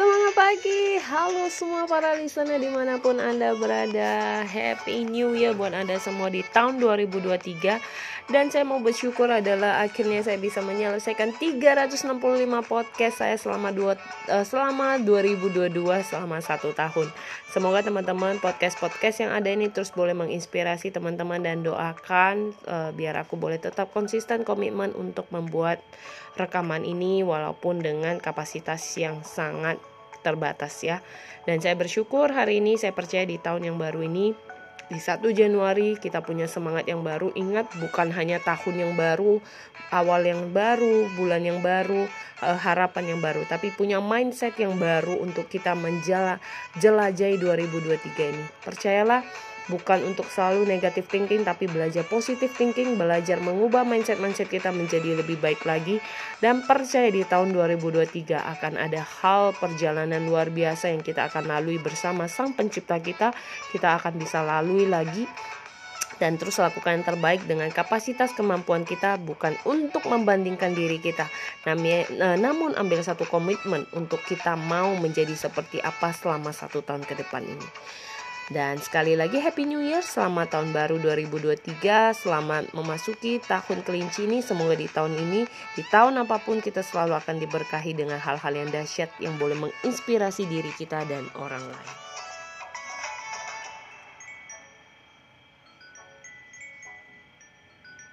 Semangat pagi, halo semua para listener di mana pun Anda berada. Happy New Year buat Anda semua di tahun 2023 Dan saya mau bersyukur adalah akhirnya saya bisa menyelesaikan 365 podcast saya selama, dua, uh, selama 2022 selama satu tahun. Semoga teman-teman podcast-podcast yang ada ini terus boleh menginspirasi teman-teman Dan doakan uh, biar aku boleh tetap konsisten komitmen untuk membuat rekaman ini Walaupun dengan kapasitas yang sangat terbatas ya. Dan saya bersyukur hari ini saya percaya di tahun yang baru ini di 1 Januari kita punya semangat yang baru. Ingat bukan hanya tahun yang baru, awal yang baru, bulan yang baru, uh, harapan yang baru, tapi punya mindset yang baru untuk kita menjelajahi 2023 ini. Percayalah bukan untuk selalu negatif thinking tapi belajar positif thinking, belajar mengubah mindset-mindset kita menjadi lebih baik lagi dan percaya di tahun 2023 akan ada hal perjalanan luar biasa yang kita akan lalui bersama Sang Pencipta kita. Kita akan bisa lalui lagi dan terus lakukan yang terbaik dengan kapasitas kemampuan kita bukan untuk membandingkan diri kita namun ambil satu komitmen untuk kita mau menjadi seperti apa selama satu tahun ke depan ini dan sekali lagi Happy New Year, selamat tahun baru 2023, selamat memasuki tahun kelinci ini. Semoga di tahun ini, di tahun apa pun kita selalu akan diberkahi dengan hal-hal yang dahsyat yang boleh menginspirasi diri kita dan orang lain.